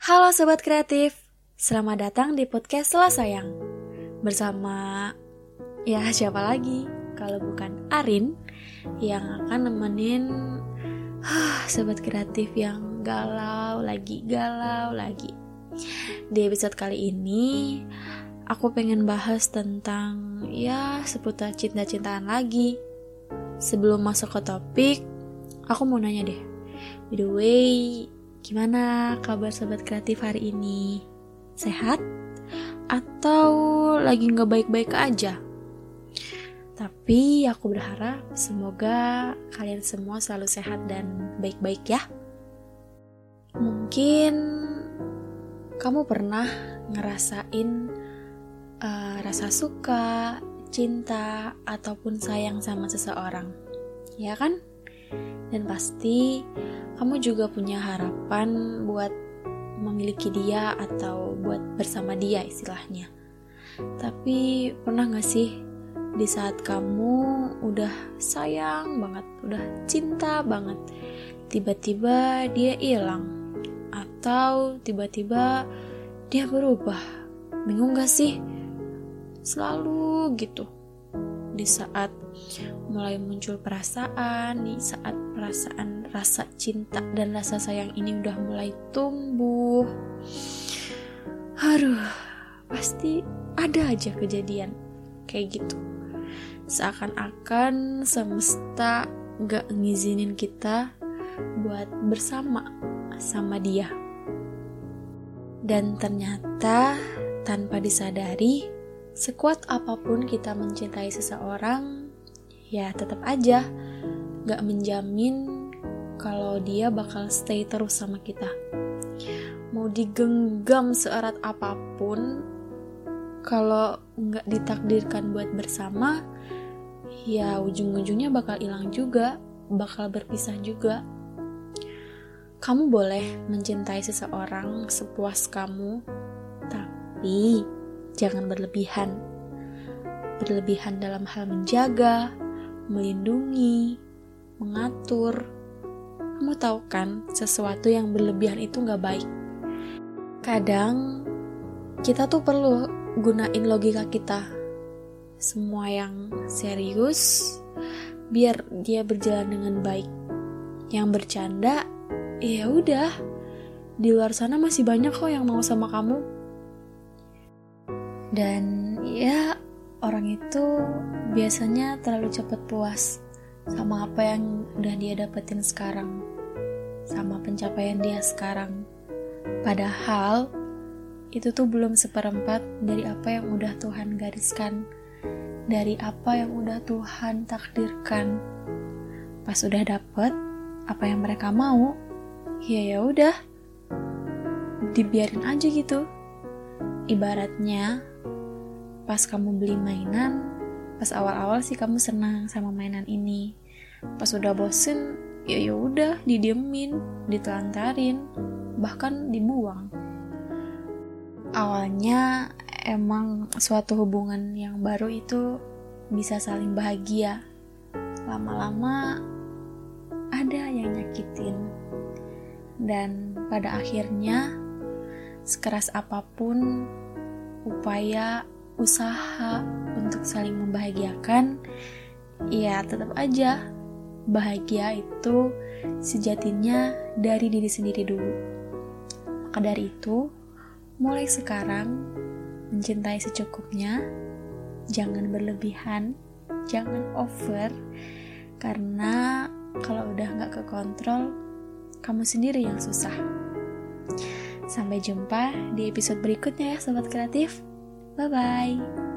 Halo Sobat Kreatif, selamat datang di podcast Sela Sayang. Bersama, ya siapa lagi? Kalau bukan Arin Yang akan nemenin huh, Sobat Kreatif yang galau lagi, galau lagi. Di episode kali ini, aku pengen bahas tentang ya seputar cinta-cintaan lagi. Sebelum masuk ke topik, aku mau nanya deh. By the way, Gimana kabar sobat kreatif hari ini? Sehat? Atau lagi nggak baik-baik aja? Tapi aku berharap semoga kalian semua selalu sehat dan baik-baik ya. Mungkin kamu pernah ngerasain uh, rasa suka, cinta, ataupun sayang sama seseorang, ya kan? Dan pasti kamu juga punya harapan buat memiliki dia atau buat bersama dia istilahnya. Tapi pernah gak sih di saat kamu udah sayang banget, udah cinta banget, tiba-tiba dia hilang atau tiba-tiba dia berubah? Bingung gak sih? Selalu gitu di saat mulai muncul perasaan, di saat perasaan rasa cinta dan rasa sayang ini udah mulai tumbuh. Aduh, pasti ada aja kejadian kayak gitu. Seakan-akan semesta gak ngizinin kita buat bersama sama dia. Dan ternyata tanpa disadari, Sekuat apa pun kita mencintai seseorang, ya tetap aja gak menjamin kalau dia bakal stay terus sama kita. Mau digenggam seerat apa pun, kalau nggak ditakdirkan buat bersama, ya ujung-ujungnya bakal hilang juga, bakal berpisah juga. Kamu boleh mencintai seseorang sepuas kamu, tapi jangan berlebihan. Berlebihan dalam hal menjaga, melindungi, mengatur. Kamu tahu kan, sesuatu yang berlebihan itu nggak baik. Kadang kita tuh perlu gunain logika kita. Semua yang serius, biar dia berjalan dengan baik. Yang bercanda, ya udah. Di luar sana masih banyak kok yang mau sama kamu dan ya orang itu biasanya terlalu cepat puas sama apa yang udah dia dapetin sekarang sama pencapaian dia sekarang. Padahal itu tuh belum seperempat dari apa yang udah Tuhan gariskan dari apa yang udah Tuhan takdirkan. Pas udah dapet apa yang mereka mau ya ya udah dibiarin aja gitu. Ibaratnya pas kamu beli mainan, pas awal-awal sih kamu senang sama mainan ini. Pas udah bosen, ya ya udah didiemin, ditelantarin, bahkan dibuang. Awalnya emang suatu hubungan yang baru itu bisa saling bahagia. Lama-lama ada yang nyakitin. Dan pada akhirnya sekeras apa pun upaya usaha untuk saling membahagiakan, ya tetap aja bahagia itu sejatinya dari diri sendiri dulu. Maka dari itu, mulai sekarang mencintai secukupnya, jangan berlebihan, jangan over, karena kalau udah nggak kekontrol, kamu sendiri yang susah. Sampai jumpa di episode berikutnya ya Sobat Kreatif. Bye bye.